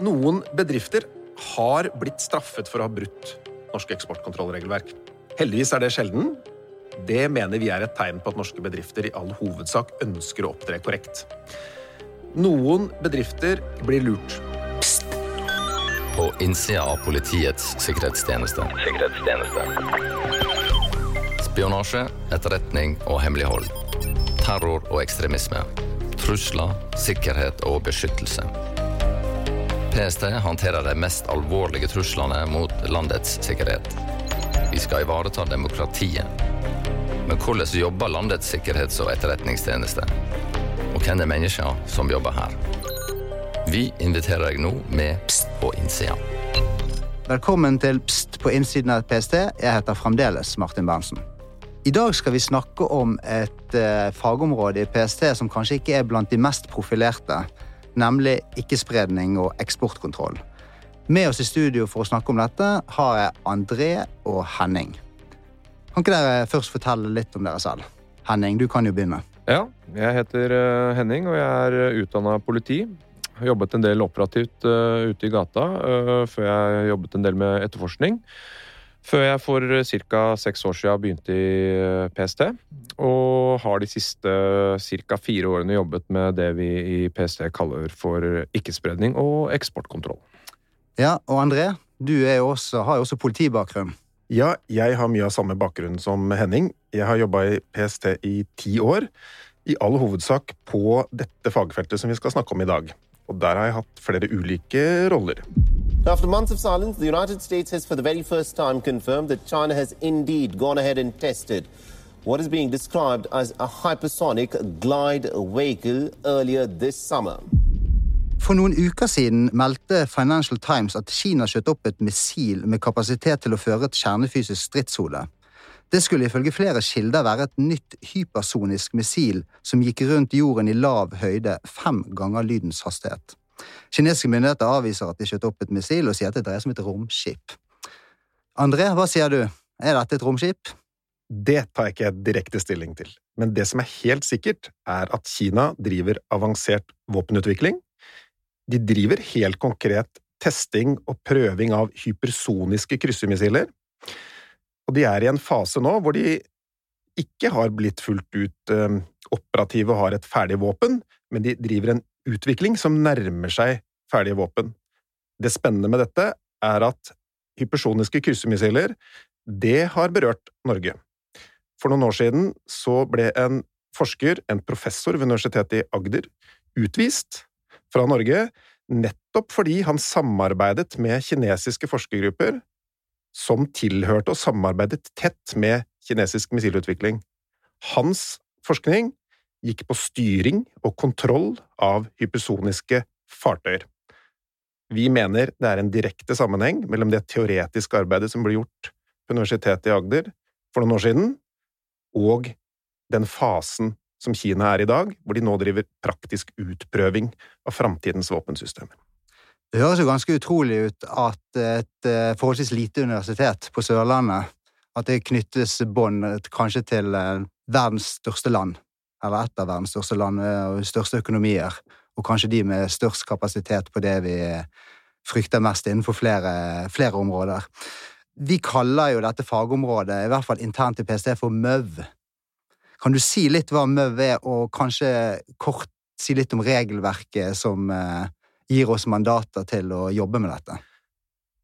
Noen bedrifter har blitt straffet for å ha brutt norske eksportkontrollregelverk. Heldigvis er det sjelden. Det mener vi er et tegn på at norske bedrifter i all hovedsak ønsker å opptre korrekt. Noen bedrifter blir lurt. På innsida av Politiets sikkerhetstjeneste. Spionasje, etterretning og hemmelighold. Terror og ekstremisme. Trusler, sikkerhet og beskyttelse. PST håndterer de mest alvorlige truslene mot landets sikkerhet. Vi skal ivareta demokratiet. Men hvordan jobber landets sikkerhets- og etterretningstjeneste? Og hvem er menneskene som jobber her? Vi inviterer deg nå med Pst på innsida. Velkommen til Pst på innsiden av PST. Jeg heter fremdeles Martin Berntsen. I dag skal vi snakke om et eh, fagområde i PST som kanskje ikke er blant de mest profilerte, nemlig ikke-spredning og eksportkontroll. Med oss i studio for å snakke om dette har jeg André og Henning. Kan ikke dere først fortelle litt om dere selv? Henning, du kan jo begynne. Ja, jeg heter eh, Henning, og jeg er utdanna politi. Jeg har jobbet en del operativt uh, ute i gata før jeg jobbet en del med etterforskning. Før jeg for ca. seks år siden begynte i PST. Og har de siste ca. fire årene jobbet med det vi i PST kaller for ikke-spredning og eksportkontroll. Ja, og André, du jo også, har jo også politibakgrunn. Ja, jeg har mye av samme bakgrunn som Henning. Jeg har jobba i PST i ti år. I all hovedsak på dette fagfeltet som vi skal snakke om i dag. Og der har jeg hatt flere ulike roller. After months of silence, the United States has for the very first time confirmed that China has indeed gone ahead and tested what is being described as a hypersonic glide vehicle earlier this summer. For noen uker siden meldte Financial Times at Kina skjøt opp et missil med kapasitet til å føre et kjernefysisk stridshode. Det skulle ifølge flere kilder være et nytt hypersonisk missil som gikk rundt jorden i lav høyde fem ganger lydens hastighet. Kinesiske myndigheter avviser at de skjøt opp et missil, og sier at det dreier seg om et romskip. André, hva sier du? Er dette et romskip? Det tar jeg ikke direkte stilling til, men det som er helt sikkert, er at Kina driver avansert våpenutvikling. De driver helt konkret testing og prøving av hypersoniske kryssemissiler. Og de er i en fase nå hvor de ikke har blitt fullt ut eh, operative og har et ferdig våpen, men de driver en utvikling som nærmer seg ferdige våpen. Det spennende med dette er at hypersoniske kryssemissiler, det har berørt Norge. For noen år siden så ble en forsker, en professor ved Universitetet i Agder, utvist fra Norge nettopp fordi han samarbeidet med kinesiske forskergrupper som tilhørte og samarbeidet tett med kinesisk missilutvikling. Hans forskning gikk på styring og kontroll av hypersoniske fartøyer. Vi mener det er en direkte sammenheng mellom det teoretiske arbeidet som ble gjort på Universitetet i Agder for noen år siden, og den fasen som Kina er i dag, hvor de nå driver praktisk utprøving av framtidens våpensystemer. Det høres jo ganske utrolig ut at et eh, forholdsvis lite universitet på Sørlandet at det knyttes bånd kanskje til eh, verdens største land, eller et av verdens største land eh, og største økonomier, og kanskje de med størst kapasitet på det vi frykter mest innenfor flere, flere områder. Vi kaller jo dette fagområdet, i hvert fall internt i PST, for MØV. Kan du si litt hva MØV er, og kanskje kort si litt om regelverket som gir oss mandater til å jobbe med dette?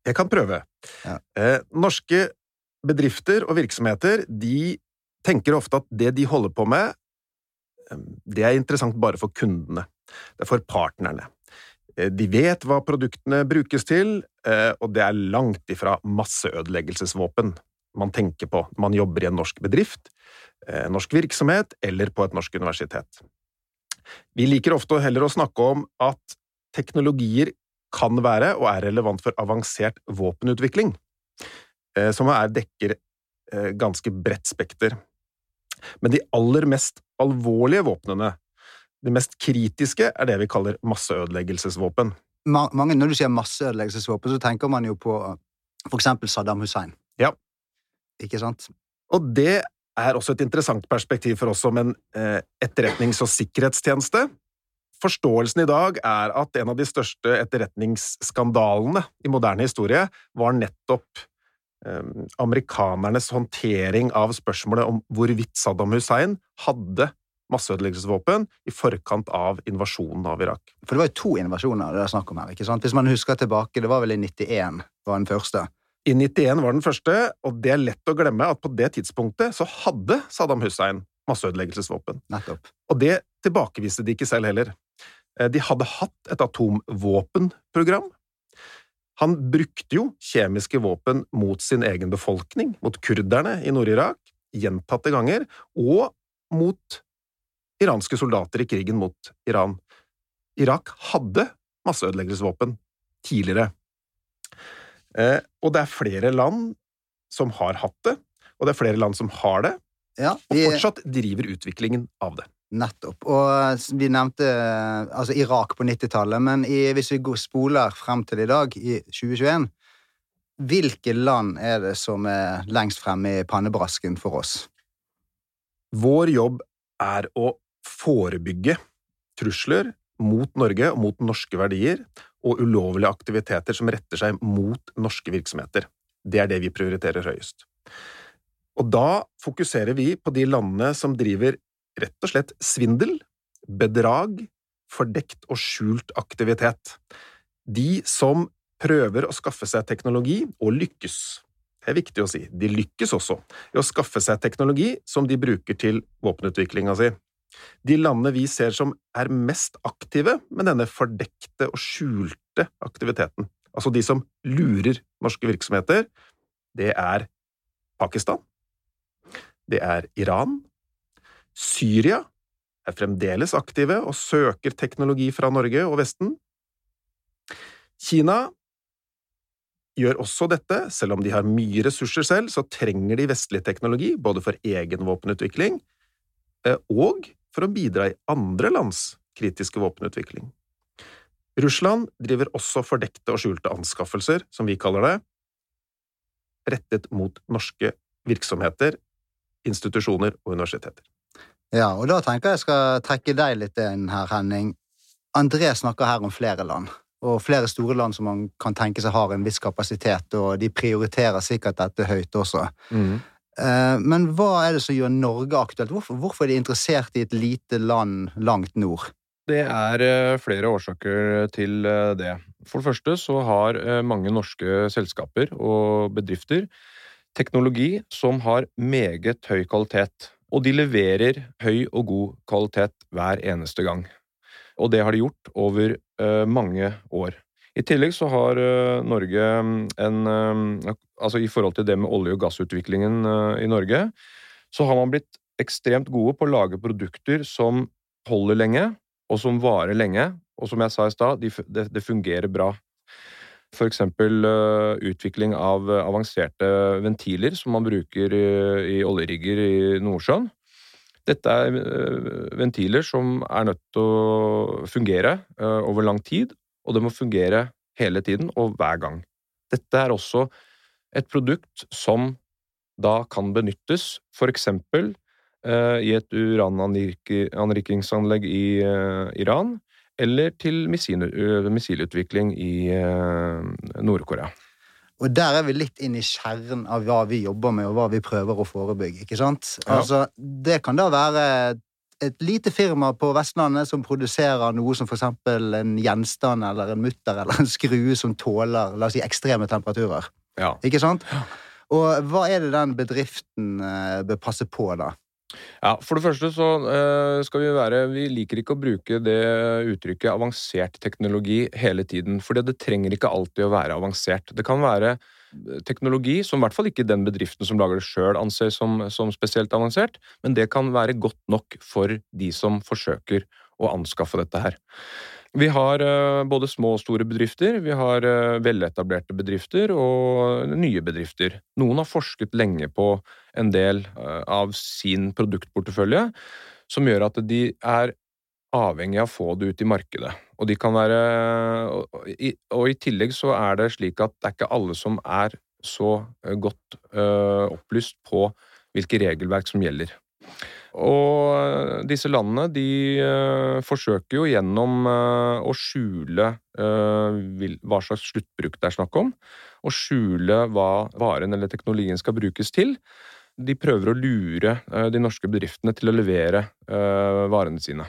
Jeg kan prøve. Ja. Eh, norske bedrifter og virksomheter de tenker ofte at det de holder på med, eh, det er interessant bare for kundene. Det er for partnerne. Eh, de vet hva produktene brukes til, eh, og det er langt ifra masseødeleggelsesvåpen man tenker på man jobber i en norsk bedrift, en norsk virksomhet eller på et norsk universitet. Vi liker ofte heller å snakke om at teknologier kan være og er relevant for avansert våpenutvikling, eh, som er dekker eh, ganske bredt spekter. Men de aller mest alvorlige våpnene, de mest kritiske, er det vi kaller masseødeleggelsesvåpen. Mange, når du sier masseødeleggelsesvåpen, så tenker man jo på for eksempel Saddam Hussein. Ja. Ikke sant? Og det er også et interessant perspektiv for oss som en eh, etterretnings- og sikkerhetstjeneste. Forståelsen i dag er at en av de største etterretningsskandalene i moderne historie var nettopp eh, amerikanernes håndtering av spørsmålet om hvorvidt Saddam Hussein hadde masseødeleggelsesvåpen i forkant av invasjonen av Irak. For det var jo to invasjoner det er snakk om her. ikke sant? Hvis man husker tilbake, det var vel i 91 var den første. I 91 var den første, og det er lett å glemme at på det tidspunktet så hadde Saddam Hussein masseødeleggelsesvåpen. Nettopp. Og det tilbakeviste de ikke selv heller. Eh, De hadde hatt et atomvåpenprogram. Han brukte jo kjemiske våpen mot sin egen befolkning, mot kurderne i Nord-Irak, gjentatte ganger, og mot iranske soldater i krigen mot Iran. Irak hadde masseødeleggelsesvåpen tidligere. Eh, og det er flere land som har hatt det, og det er flere land som har det, Ja, og fortsatt driver utviklingen av det. Nettopp. Og vi nevnte eh, altså Irak på 90-tallet, men i, hvis vi spoler frem til i dag, i 2021 Hvilke land er det som er lengst fremme i pannebrasken for oss? Vår jobb er å forebygge trusler mot Norge og mot norske verdier og ulovlige aktiviteter som retter seg mot norske virksomheter. Det er det vi prioriterer høyest. Og da fokuserer vi på de landene som driver rett og slett svindel, bedrag, fordekt og skjult aktivitet. De som prøver å skaffe seg teknologi, og lykkes. Det er viktig å si. De lykkes også i å skaffe seg teknologi som de bruker til våpenutviklinga si. De landene vi ser som er mest aktive med denne fordekte og skjulte aktiviteten, altså de som lurer norske virksomheter, det er Pakistan, det er Iran, Syria er fremdeles aktive og søker teknologi fra Norge og Vesten. Kina gjør også dette, selv om de har mye ressurser selv, så trenger de vestlig teknologi, både for egen våpenutvikling eh, og for å bidra i andre lands kritiske våpenutvikling. Russland driver også fordekte og skjulte anskaffelser, som vi kaller det, rettet mot norske virksomheter, institusjoner og universiteter. Ja, og da tenker jeg skal trekke deg litt inn her, Henning. André snakker her om flere land, og flere store land som man kan tenke seg har en viss kapasitet, og de prioriterer sikkert dette høyt også. Mm. Men hva er det som gjør Norge aktuelt? Hvorfor, hvorfor er de interessert i et lite land langt nord? Det er eh, flere årsaker til eh, det. For det første så har eh, mange norske selskaper og bedrifter teknologi som har meget høy kvalitet. Og de leverer høy og god kvalitet hver eneste gang. Og det har de gjort over uh, mange år. I tillegg så har uh, Norge en uh, Altså i forhold til det med olje- og gassutviklingen i Norge, så har man blitt ekstremt gode på å lage produkter som holder lenge, og som varer lenge. Og som jeg sa i stad, de, det, det fungerer bra. Eksempel eh, utvikling av eh, avanserte ventiler som man bruker i, oljerigger i Nordsjøen. Dette er eh, ventiler som er nødt til å fungere over lang tid, og det må fungere hele tiden og hver gang. Dette er også et produkt som da kan benyttes for eksempel i et urananrikingsanlegg i Iran, eller til missil- missilutvikling i Nord-Korea. Og der er vi litt inn i kjernen av hva vi jobber med, og hva vi prøver å forebygge. ikke sant? Ja. Altså, Det kan da være et lite firma på Vestlandet som produserer noe som eksempel en gjenstand eller en mutter eller en skrue som tåler la oss si, ekstreme temperaturer. Ja. Ikke sant? Og hva er det den bedriften bør passe på, da? Ja, For det første så eh, skal vi være Vi liker ikke å bruke det uttrykket avansert teknologi hele tiden. For det trenger ikke alltid å være avansert. Det kan være eh, teknologi som i hvert fall ikke den bedriften som lager det sjøl, anser som, som spesielt avansert, men det kan være godt nok for de som forsøker å anskaffe dette her. Vi har eh, både små og store bedrifter. Vi har eh, veletablerte bedrifter og nye bedrifter. Noen har forsket lenge på en del eh, av sin produktportefølje, som gjør at de er avhengig av å få det ut i markedet. Og være og i, og i tillegg så er det slik at det er ikke alle som er så godt eh, opplyst på hvilke regelverk som gjelder. Og disse landene de uh, forsøker jo gjennom uh, å skjule uh, hva slags sluttbruk det er snakk om, og skjule hva varen eller teknologien skal brukes til. De prøver å lure de norske bedriftene til å levere varene sine.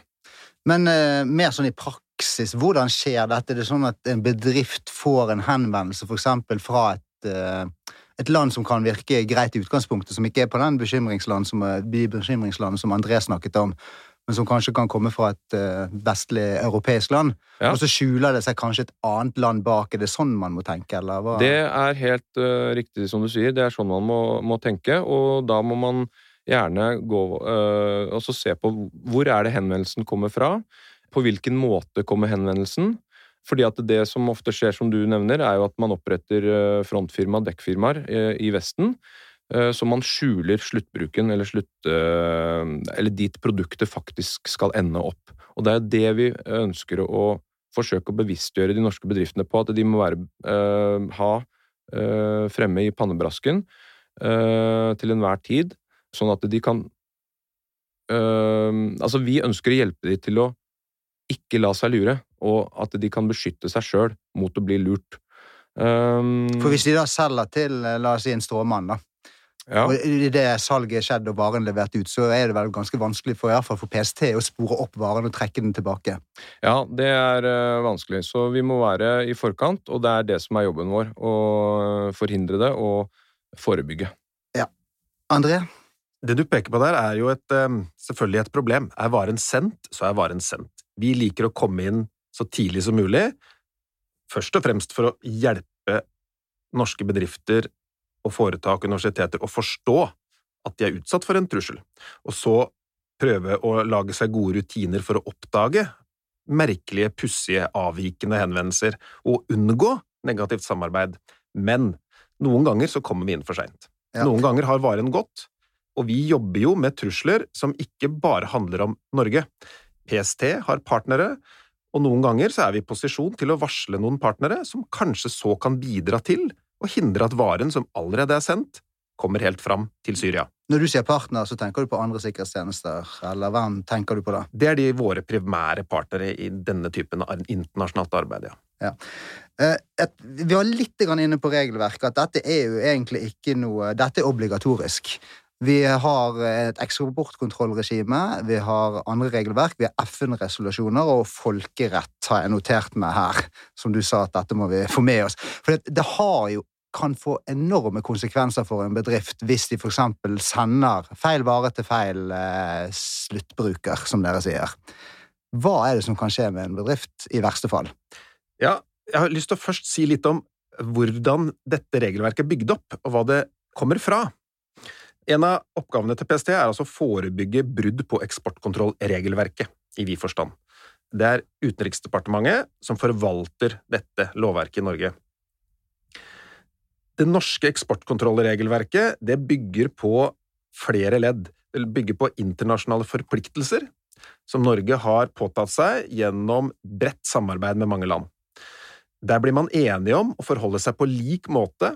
Men mer sånn i praksis, hvordan skjer dette? Er det sånn at en bedrift får en henvendelse f.eks. fra et et land som kan virke greit i utgangspunktet, som ikke er på den bekymringsland som, bekymringsland som André snakket om, men som kanskje kan komme fra et uh, vestlig europeisk land. Ja. Og så skjuler det seg kanskje et annet land bak. Er det sånn man må tenke, eller hva? Det er helt uh, riktig som du sier, det er sånn man må, må tenke, og da må man gjerne gå uh, og se på hvor er det henvendelsen kommer fra, på hvilken måte kommer henvendelsen, fordi at det som ofte skjer, som du nevner, er jo at man oppretter eh, frontfirma, dekkfirmaer, eh, i Vesten. Eh, så man skjuler sluttbruken, eller, slutt, eller dit produktet faktisk skal ende opp. Og det er det vi ønsker å forsøke å bevisstgjøre de norske bedriftene på, at de må være, ha fremme i pannebrasken til enhver tid, sånn at de kan Altså, vi ønsker å hjelpe dem til å ikke la seg lure og at de kan beskytte seg sjøl mot å bli lurt. Um, For hvis de da selger til eh, la oss si en stråmann, da, ja. og i det salget skjedd og varen levert ut, så er det vel ganske vanskelig for, i hvert fall for PST å spore opp varen og trekke den tilbake? Ja, det er uh, vanskelig. Så vi må være i forkant, og det er det som er jobben vår. Å forhindre det og forebygge. Ja. André? Det du peker på der, er jo et, um, selvfølgelig et problem. Er varen sendt, så er varen sendt. Vi liker å komme inn så tidlig som mulig, først og fremst for å hjelpe norske bedrifter og foretak og universiteter å forstå at de er utsatt for en trussel, og så prøve å lage seg gode rutiner for å oppdage merkelige, pussige, avvikende henvendelser og unngå negativt samarbeid. Men noen ganger så kommer vi inn for seint. Ja. Noen ganger har varen gått, og vi jobber jo med trusler som ikke bare handler om Norge. PST har partnere og noen ganger så er vi i posisjon til å varsle noen partnere som kanskje så kan bidra til å hindre at varen som allerede er sendt, kommer helt fram til Syria. Når du sier partner, så tenker du på andre sikkerhetstjenester, eller hvem tenker du på da? Det er de våre primære partnere i denne typen av internasjonalt arbeid, ja. ja. Eh, et, vi var litt inne på regelverket, at dette er jo egentlig ikke noe Dette er obligatorisk. Vi har et eksportkontrollregime, vi har andre regelverk, vi har FN-resolusjoner og folkerett, har jeg notert meg her, som du sa at dette må vi få med oss. For det, det har jo kan få enorme konsekvenser for en bedrift hvis de f.eks. sender feil vare til feil eh, sluttbruker, som dere sier. Hva er det som kan skje med en bedrift, i verste fall? Ja, jeg har lyst til å først si litt om hvordan dette regelverket er bygd opp, og hva det kommer fra. En av oppgavene til PST er altså å forebygge brudd på eksportkontrollregelverket, i vid forstand. Det er Utenriksdepartementet som forvalter dette lovverket i Norge. Det norske eksportkontrollregelverket det bygger på flere ledd. Det bygger på internasjonale forpliktelser som Norge har påtatt seg gjennom bredt samarbeid med mange land. Der blir man enige om å forholde seg på lik måte,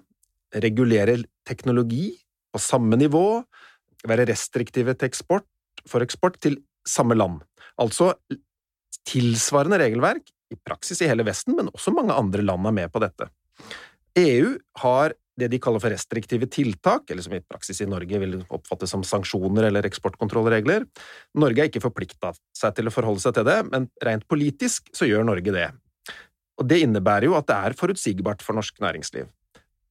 regulere teknologi på samme nivå, være restriktive til eksport, for eksport til samme land. Altså tilsvarende regelverk, i praksis i hele Vesten, men også mange andre land er med på dette. EU har det de kaller for restriktive tiltak, eller som i praksis i Norge vil oppfattes som sanksjoner eller eksportkontrollregler. Norge er ikke forplikta seg til å forholde seg til det, men rent politisk så gjør Norge det. Og Det innebærer jo at det er forutsigbart for norsk næringsliv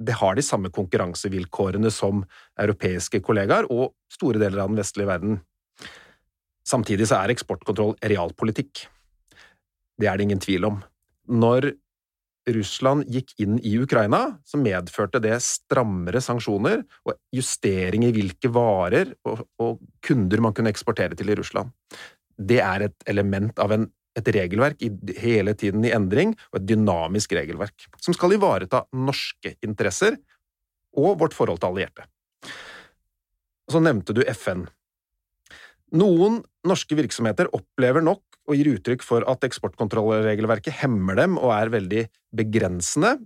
det har de samme konkurransevilkårene som europeiske kollegaer og store deler av den vestlige verden. Samtidig så er eksportkontroll realpolitikk. Det er det ingen tvil om. Når Russland gikk inn i Ukraina, så medførte det strammere sanksjoner og justering i hvilke varer og, og kunder man kunne eksportere til i Russland. Det er et element av en et regelverk i, hele tiden i endring, og et dynamisk regelverk, som skal ivareta norske interesser og vårt forhold til allierte. Så nevnte du FN. Noen norske virksomheter opplever nok og gir uttrykk for at eksportkontrollregelverket hemmer dem og er veldig begrensende.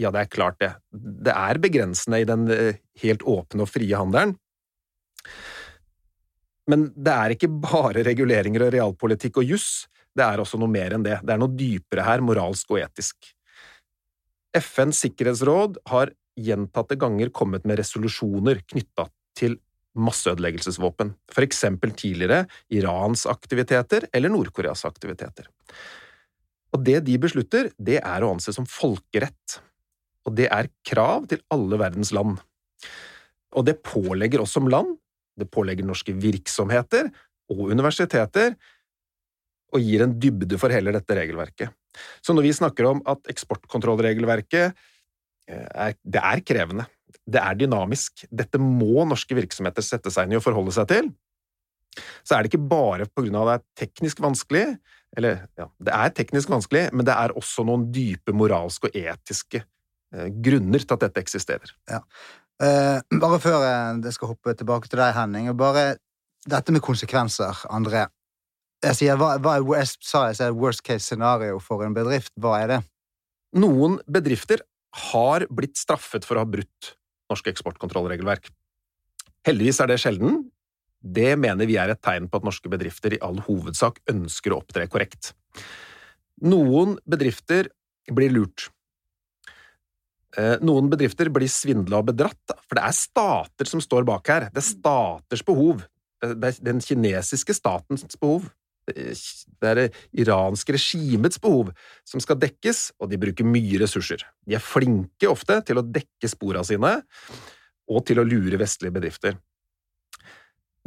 Ja, det er klart det. Det er begrensende i den eh, helt åpne og frie handelen. Men det er ikke bare reguleringer og realpolitikk og juss, det er også noe mer enn det. Det er noe dypere her, moralsk og etisk. FNs sikkerhetsråd har gjentatte ganger kommet med resolusjoner knytta til masseødeleggelsesvåpen, for eksempel tidligere Irans aktiviteter eller Nord-Koreas aktiviteter. Og det de beslutter, det er å anse som folkerett, og det er krav til alle verdens land. Og det pålegger oss som land, det pålegger norske virksomheter og universiteter, og gir en dybde for hele dette regelverket. Så når vi snakker om at eksportkontrollregelverket eh, er, det er krevende, det er dynamisk, dette må norske virksomheter sette seg inn i og forholde seg til, så er det ikke bare på grunn av at det er teknisk vanskelig, eller ja, det er teknisk vanskelig, men det er også noen dype moralske og etiske eh, grunner til at dette eksisterer. Ja. Eh, bare før jeg skal hoppe tilbake til deg, Henning, bare dette med konsekvenser, André. Jeg sier, hva, hva worst, sa jeg, sier worst case scenario for en bedrift? Hva er det? Noen bedrifter har blitt straffet for å ha brutt norske eksportkontrollregelverk. Heldigvis er det sjelden. Det mener vi er et tegn på at norske bedrifter i all hovedsak ønsker å opptre korrekt. Noen bedrifter blir lurt. Eh, noen bedrifter blir svindla og bedratt, for det er stater som står bak her. Det er staters behov. Det er den kinesiske statens behov. Det er det iranske regimets behov som skal dekkes, og de bruker mye ressurser. De er flinke ofte til å dekke spora sine, og til å lure vestlige bedrifter.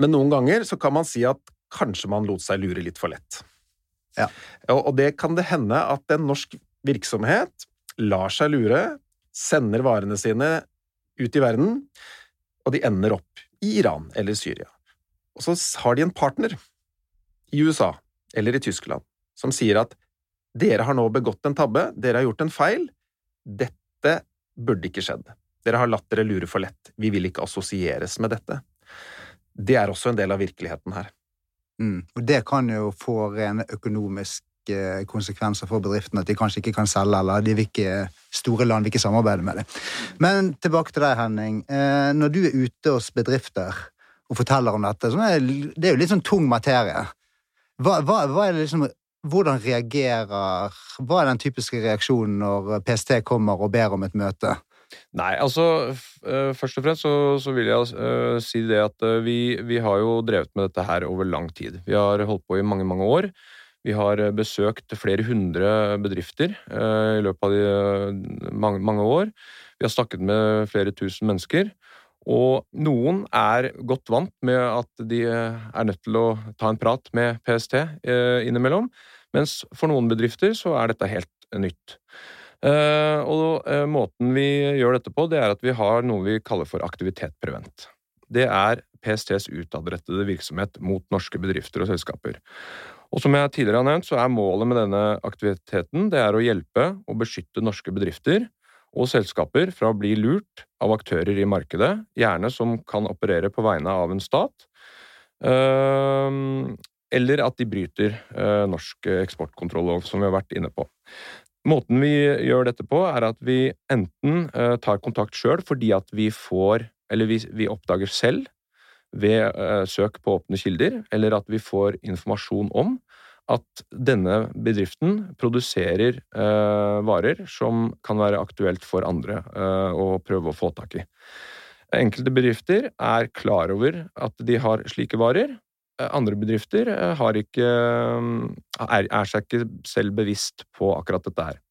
Men noen ganger så kan man si at kanskje man lot seg lure litt for lett. Ja. Og det kan det hende at en norsk virksomhet lar seg lure, sender varene sine ut i verden, og de ender opp i Iran eller Syria. Og så har de en partner i USA eller i Tyskland som sier at dere har nå begått en tabbe, dere har gjort en feil, dette burde ikke skjedd. Dere har latt dere lure for lett, vi vil ikke assosieres med dette. Det er også en del av virkeligheten her. Mm. Og det kan jo få rene økonomiske konsekvenser for bedriftene, at de kanskje ikke kan selge, eller de vil ikke, store land vil ikke samarbeide med dem. Men tilbake til deg, Henning. Eh, når du er ute hos bedrifter og forteller om dette, det er jo litt sånn tung materie. Hva, hva, hva er det liksom hvordan reagerer Hva er den typiske reaksjonen når PST kommer og ber om et møte? Nei, altså uh, Først og fremst så, så vil jeg uh, si det at uh, vi, vi, har jo drevet med dette her over lang tid. Vi har holdt på i mange, mange år. Vi har besøkt flere hundre bedrifter i løpet av de mange, mange år. Vi har snakket med flere tusen mennesker. Og noen er godt vant med at de er nødt til å ta en prat med PST eh, innimellom, mens for noen bedrifter så er dette helt nytt. Eh, og eh, måten vi gjør dette på, det er at vi har noe vi kaller for aktivitet prevent. Det er PSTs utadrettede virksomhet mot norske bedrifter og selskaper. Og som jeg tidligere har nevnt, så er målet med denne aktiviteten det er å hjelpe og beskytte norske bedrifter og selskaper fra å bli lurt av aktører i markedet, gjerne som kan operere på vegne av en stat, eller at de bryter eh, norsk eksportkontrollov, som vi har vært inne på. Måten vi gjør dette på, er at vi enten eh, tar kontakt sjøl fordi at vi får Eller vi, oppdager selv ved eh, søk på åpne kilder, eller at vi får informasjon om at denne bedriften produserer eh, varer som kan være aktuelt for andre eh, å prøve å få tak i. Enkelte bedrifter er klar over at de har slike varer. Eh, andre bedrifter eh, ikke, eh, er, er seg ikke selv bevisst på akkurat dette her.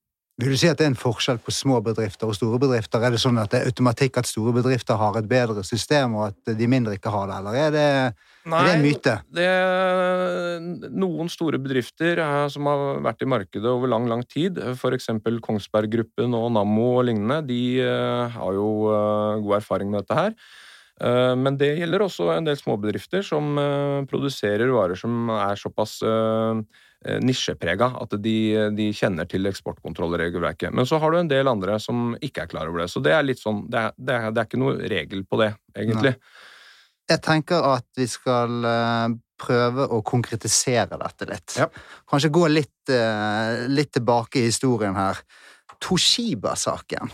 Vil du si at det er en forskjell på små bedrifter og store bedrifter? Er det sånn at det er automatikk at store bedrifter har et bedre system, og at de mindre ikke har det, eller er det, Nei, er det en myte? Det er noen store bedrifter eh, som har vært i markedet over lang, lang tid, f.eks. Kongsberg Gruppen og Nammo og lignende, de eh, har jo eh, god erfaring med dette her. Men det gjelder også en del småbedrifter som produserer varer som er såpass nisjeprega, at de, de, kjenner til eksportkontrollregelverket. Men så har du en del andre som ikke er klar over det. Så det er litt sånn, det er, det er, det er ikke noe regel på det, egentlig. Nei. Jeg tenker at vi skal eh, prøve å konkretisere dette litt. Ja. Kanskje gå litt, eh, litt tilbake i historien her. Toshiba-saken.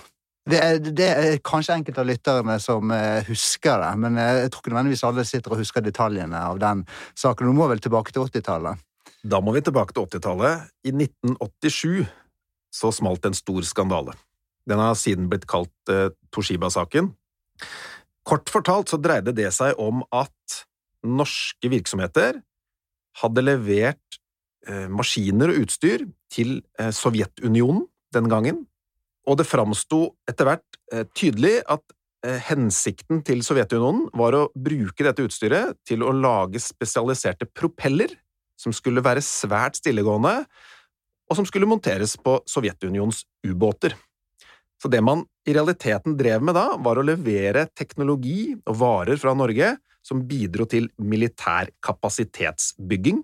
Det det er kanskje enkelte av lytterne som eh, husker det, men jeg tror ikke nødvendigvis alle sitter og husker detaljene av den saken. Du må vel tilbake til 80-tallet? Da må vi tilbake til 80-tallet. I 1987 så smalt en stor skandale. Den har siden blitt kalt eh, Toshiba-saken. Kort fortalt så dreide det seg om at norske virksomheter hadde levert eh, maskiner og utstyr til eh, Sovjetunionen den gangen, og det framsto etter hvert eh, tydelig at hensikten til Sovjetunionen var å bruke dette utstyret til å lage spesialiserte propeller som skulle være svært stillegående, og som skulle monteres på Sovjetunions ubåter. Så det man i realiteten drev med da, var å levere teknologi og varer fra Norge som bidro til militær kapasitetsbygging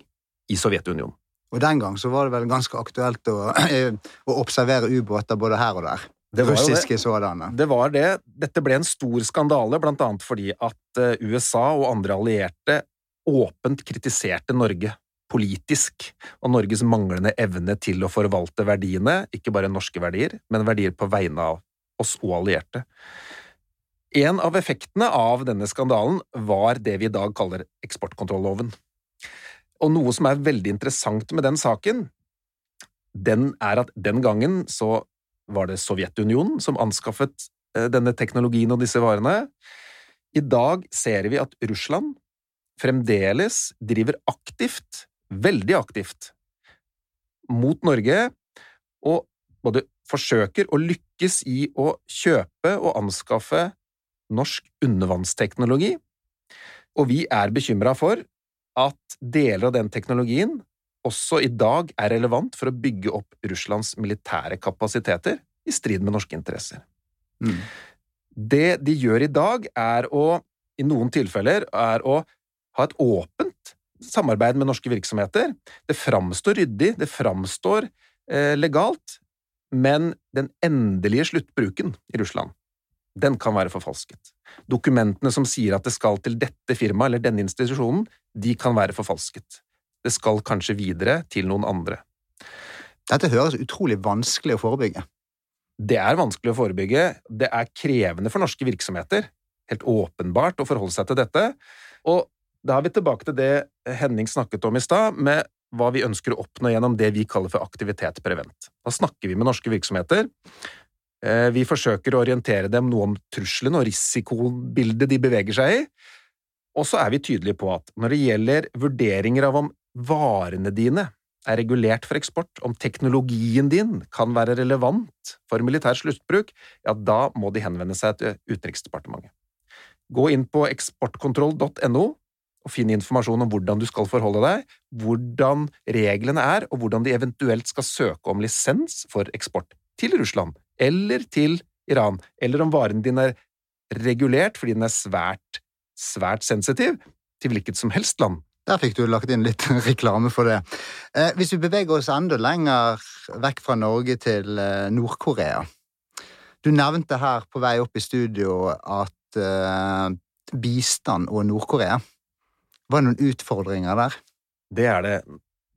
i Sovjetunionen. Og den gang så var det vel ganske aktuelt å, å observere ubåter både her og der. Det var. Russiske sådanne. Det var det. Dette ble en stor skandale, blant annet fordi at eh, USA og andre allierte åpent kritiserte Norge politisk, og Norges manglende evne til å forvalte verdiene, ikke bare norske verdier, men verdier på vegne av oss og allierte. En av effektene av denne skandalen var det vi i dag kaller eksportkontrolloven. Og noe som er veldig interessant med den saken, den er at den gangen så var det Sovjetunionen som anskaffet eh, denne teknologien og disse varene. I dag ser vi at Russland fremdeles driver aktivt, veldig aktivt, mot Norge, og både forsøker og lykkes i å kjøpe og anskaffe norsk undervannsteknologi, og vi er bekymra for at deler av den teknologien også i dag er relevant for å bygge opp Russlands militære kapasiteter i strid med norske interesser. Mm. Det de gjør i dag, er å, i noen tilfeller, er å ha et åpent samarbeid med norske virksomheter. Det framstår ryddig, det framstår eh, legalt, men den endelige sluttbruken i Russland, den kan være forfalsket. Dokumentene som sier at det skal til dette firmaet eller denne institusjonen, de kan være forfalsket. Det skal kanskje videre til noen andre. Dette høres utrolig vanskelig å forebygge. Det er vanskelig å forebygge. Det er krevende for norske virksomheter, helt åpenbart, å forholde seg til dette. Og da er vi tilbake til det Henning snakket om i stad, med hva vi ønsker å oppnå gjennom det vi kaller for aktivitet prevent. Da snakker vi med norske virksomheter. Eh, vi forsøker å orientere dem noe om truslene og risikobildet de beveger seg i, og så er vi tydelige på at når det gjelder vurderinger av om varene dine er regulert for eksport, om teknologien din kan være relevant for militær sluttbruk, ja, da må de henvende seg til Utenriksdepartementet. Gå inn på eksportkontroll.no og finn informasjon om hvordan du skal forholde deg, hvordan reglene er, og hvordan de eventuelt skal søke om lisens for eksport til Russland eller til Iran, eller om varen din er regulert fordi den er svært, svært sensitiv til hvilket som helst land. Der fikk du lagt inn litt reklame for det. Eh, hvis vi beveger oss enda lenger vekk fra Norge til eh, Nord-Korea Du nevnte her på vei opp i studio at eh, bistand og Nord-Korea Var det noen utfordringer der? Det er det.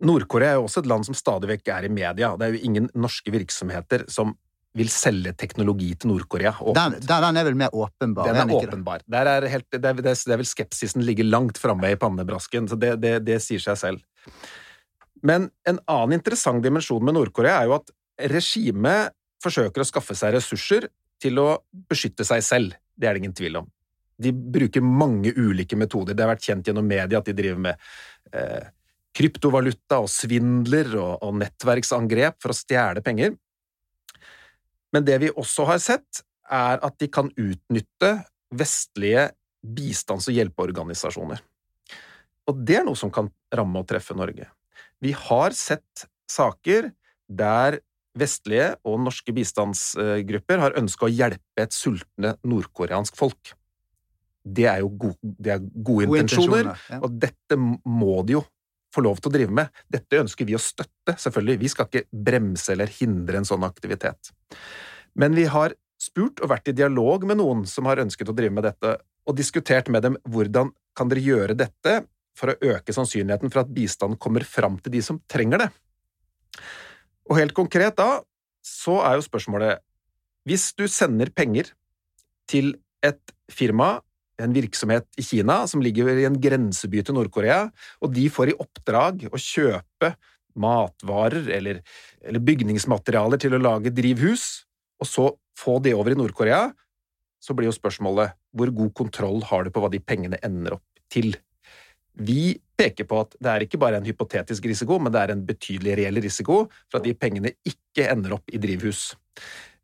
Nord-Korea er jo også et land som stadig vekk er i media. Det er jo ingen norske virksomheter som vil selge teknologi til Nord-Korea. Den, den, er vel mer åpenbar? Den er åpenbar. Der er helt, det, er, det, er, vel skepsisen ligger langt framme i pannebrasken, så det, det, det, sier seg selv. Men en annen interessant dimensjon med Nord-Korea er jo at regimet forsøker å skaffe seg ressurser til å beskytte seg selv. Det er det ingen tvil om. De bruker mange ulike metoder. Det har vært kjent gjennom media at de driver med eh, kryptovaluta og svindler og, og nettverksangrep for å stjele penger. Men det vi også har sett, er at de kan utnytte vestlige bistands- og hjelpeorganisasjoner. Og det er noe som kan ramme og treffe Norge. Vi har sett saker der vestlige og norske bistandsgrupper har ønska å hjelpe et sultne nordkoreansk folk. Det er jo gode, det er gode, gode intensjoner, intensjoner ja. og dette må de jo få lov til å drive med. Dette ønsker vi å støtte, selvfølgelig. Vi skal ikke bremse eller hindre en sånn aktivitet. Men vi har spurt og vært i dialog med noen som har ønsket å drive med dette, og diskutert med dem hvordan kan dere gjøre dette for å øke sannsynligheten for at bistand kommer fram til de som trenger det. Og helt konkret da, så er jo spørsmålet Hvis du sender penger til et firma, en virksomhet i Kina som ligger i en grenseby til Nord-Korea, og de får i oppdrag å kjøpe matvarer eller, eller bygningsmaterialer til å lage drivhus, og så få det over i Nord-Korea, så blir jo spørsmålet hvor god kontroll har du på hva de pengene ender opp til? Vi peker på at det er ikke bare en hypotetisk risiko, men det er en betydelig reell risiko for at de pengene ikke ender opp i drivhus,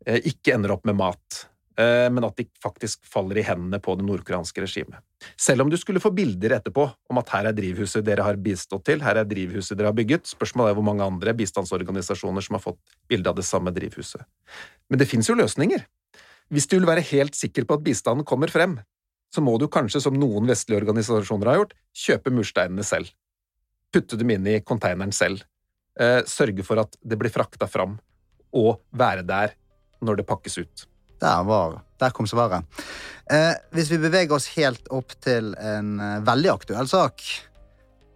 eh, ikke ender opp med mat, men at de faktisk faller i hendene på det nordkoreanske regimet. Selv om du skulle få bilder etterpå om at her er drivhuset dere har bistått til, her er drivhuset dere har bygget, spørsmålet er hvor mange andre bistandsorganisasjoner som har fått bilde av det samme drivhuset. Men det fins jo løsninger. Hvis du vil være helt sikker på at bistanden kommer frem, så må du kanskje, som noen vestlige organisasjoner har gjort, kjøpe mursteinene selv. Putte dem inn i konteineren selv. Eh, sørge for at det blir frakta fram, og være der når det pakkes ut. Der, var, der kom svaret. Eh, hvis vi beveger oss helt opp til en eh, veldig aktuell sak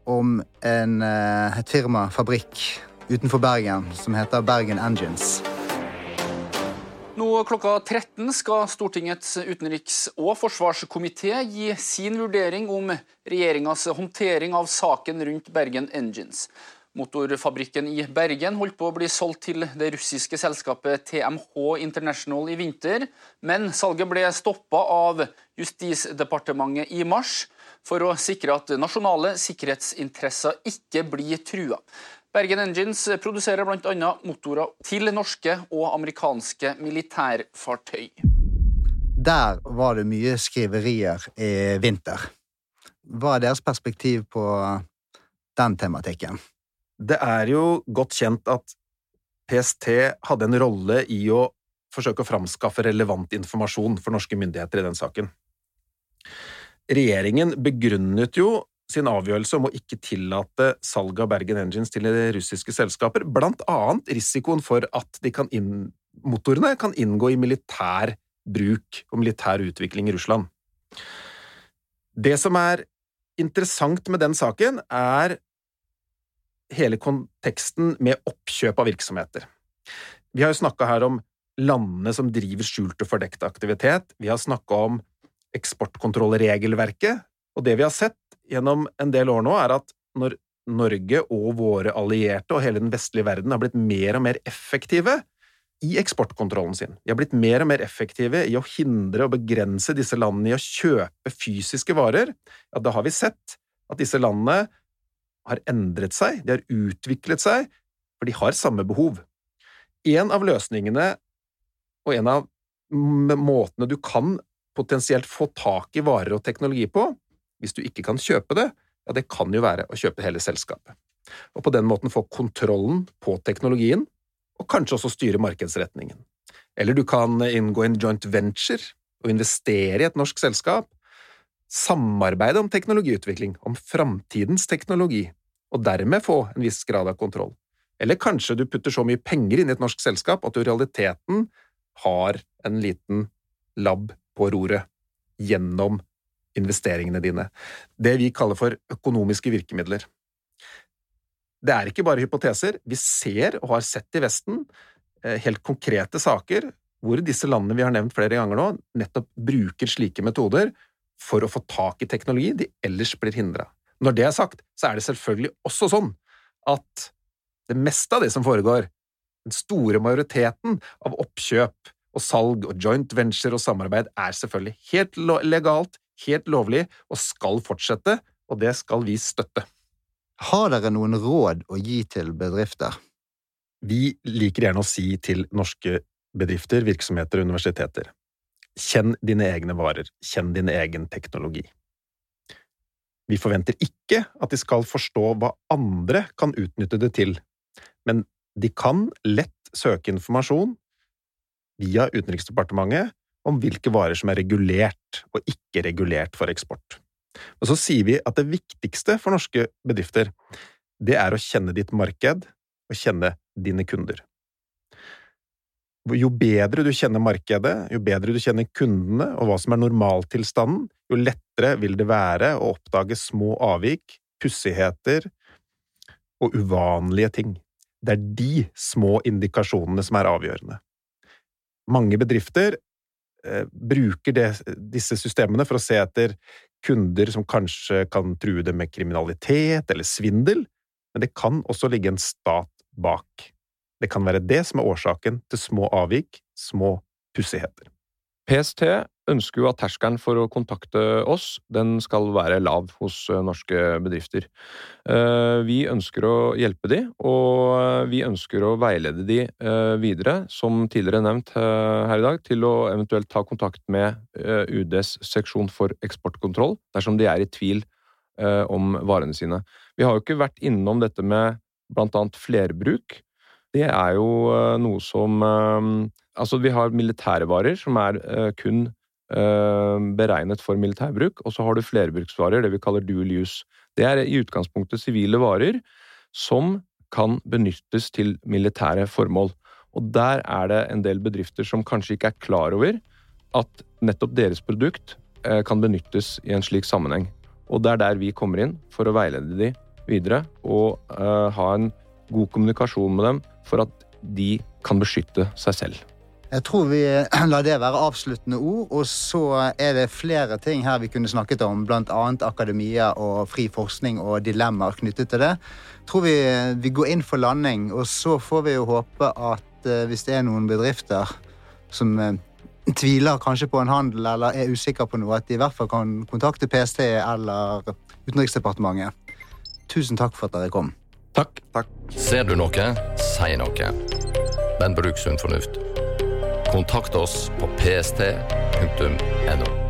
om en, eh, et firma, fabrikk, utenfor Bergen som heter Bergen Engines. Nå klokka 13 skal Stortingets utenriks- og forsvarskomité gi sin vurdering om regjeringas håndtering av saken rundt Bergen Engines. Motorfabrikken i Bergen holdt på å bli solgt til det russiske selskapet TMH International i vinter, men salget ble stoppa av Justisdepartementet i mars for å sikre at nasjonale sikkerhetsinteresser ikke blir trua. Bergen Engines produserer bl.a. motorer til norske og amerikanske militærfartøy. Der var det mye skriverier i vinter. Hva er deres perspektiv på den tematikken? Det er jo godt kjent at PST hadde en rolle i å forsøke å framskaffe relevant informasjon for norske myndigheter i den saken. Regjeringen begrunnet jo sin avgjørelse om å ikke tillate salg av Bergen Engines til russiske selskaper, blant annet risikoen for at kan inn, motorene kan inngå i militær bruk og militær utvikling i Russland. Det som er interessant med den saken, er hele konteksten med oppkjøp av virksomheter. Vi har jo snakka her om landene som driver skjult og fordekt aktivitet, vi har snakka om eksportkontrollregelverket, og det vi har sett, gjennom en del år nå, er at når Norge og våre allierte og hele den vestlige verden har blitt mer og mer effektive i eksportkontrollen sin. De har blitt mer og mer effektive i å hindre og begrense disse landene i å kjøpe fysiske varer. Ja, da har vi sett at disse landene har endret seg, de har utviklet seg, for de har samme behov. En av løsningene og en av måtene du kan potensielt få tak i varer og teknologi på, hvis du ikke kan kjøpe det, ja, det kan jo være å kjøpe hele selskapet. Og på den måten få kontrollen på teknologien, og kanskje også styre markedsretningen. Eller du kan inngå en joint venture og investere i et norsk selskap, samarbeide om teknologiutvikling, om framtidens teknologi, og dermed få en viss grad av kontroll. Eller kanskje du putter så mye penger inn i et norsk selskap at du i realiteten har en liten lab på roret gjennom investeringene dine. Det vi kaller for økonomiske virkemidler. Det er ikke bare hypoteser. Vi ser og har sett i Vesten eh, helt konkrete saker hvor disse landene vi har nevnt flere ganger nå, nettopp bruker slike metoder for å få tak i teknologi de ellers blir hindra. Når det er sagt, så er det selvfølgelig også sånn at det meste av det som foregår, den store majoriteten av oppkjøp og salg og joint venture og samarbeid, er selvfølgelig helt legalt, helt lovlig og skal fortsette, og det skal vi støtte. Har dere noen råd å gi til bedrifter? Vi liker gjerne å si til norske bedrifter, virksomheter og universiteter kjenn dine egne varer, kjenn din egen teknologi. Vi forventer ikke at de skal forstå hva andre kan utnytte det til, men de kan lett søke informasjon via Utenriksdepartementet om hvilke varer som er regulert og ikke regulert for eksport. Og så sier vi at det viktigste for norske bedrifter, det er å kjenne ditt marked og kjenne dine kunder. Jo bedre du kjenner markedet, jo bedre du kjenner kundene og hva som er normaltilstanden, jo lettere vil det være å oppdage små avvik, pussigheter og uvanlige ting. Det er de små indikasjonene som er avgjørende. Mange bedrifter eh, bruker det, disse systemene for å se etter kunder som kanskje kan true dem med kriminalitet eller svindel, men det kan også ligge en stat bak. Det kan være det som er årsaken til små avvik, små pussigheter. PST ønsker jo at terskelen for å kontakte oss, den skal være lav hos eh, norske bedrifter. Eh, vi ønsker å hjelpe de, og vi ønsker å veilede de eh, videre, som tidligere nevnt her i dag, til å eventuelt ta kontakt med UDs seksjon for eksportkontroll dersom de er i tvil om varene sine. Vi har jo ikke vært innom dette med blant flerbruk. Det er jo noe som Altså, vi har militære varer som er kun Eh, beregnet for militærbruk, og så har du flerbruksvarer, det vi kaller dual use. Det er i utgangspunktet sivile varer som kan benyttes til militære formål. Og der er det en del bedrifter som kanskje ikke er klar over at nettopp deres produkt eh, kan benyttes i en slik sammenheng. Og det er der vi kommer inn for å veilede de videre og uh, ha en god kommunikasjon med dem for at de kan beskytte seg selv. Jeg tror vi lar det være avsluttende ord. Og så er det flere ting her vi kunne snakket om, bl.a. akademia og fri forskning og dilemmaer knyttet til det. Jeg tror vi, vi går inn for landing, og så får vi jo håpe at uh, hvis det er noen bedrifter som uh, tviler kanskje på en handel eller er usikker på noe, at de i hvert fall kan kontakte PST eller Utenriksdepartementet. Tusen takk for at dere kom. Takk. Takk. Ser du noe, si noe. Men bruk sunn fornuft. Kontakt oss på pst.no.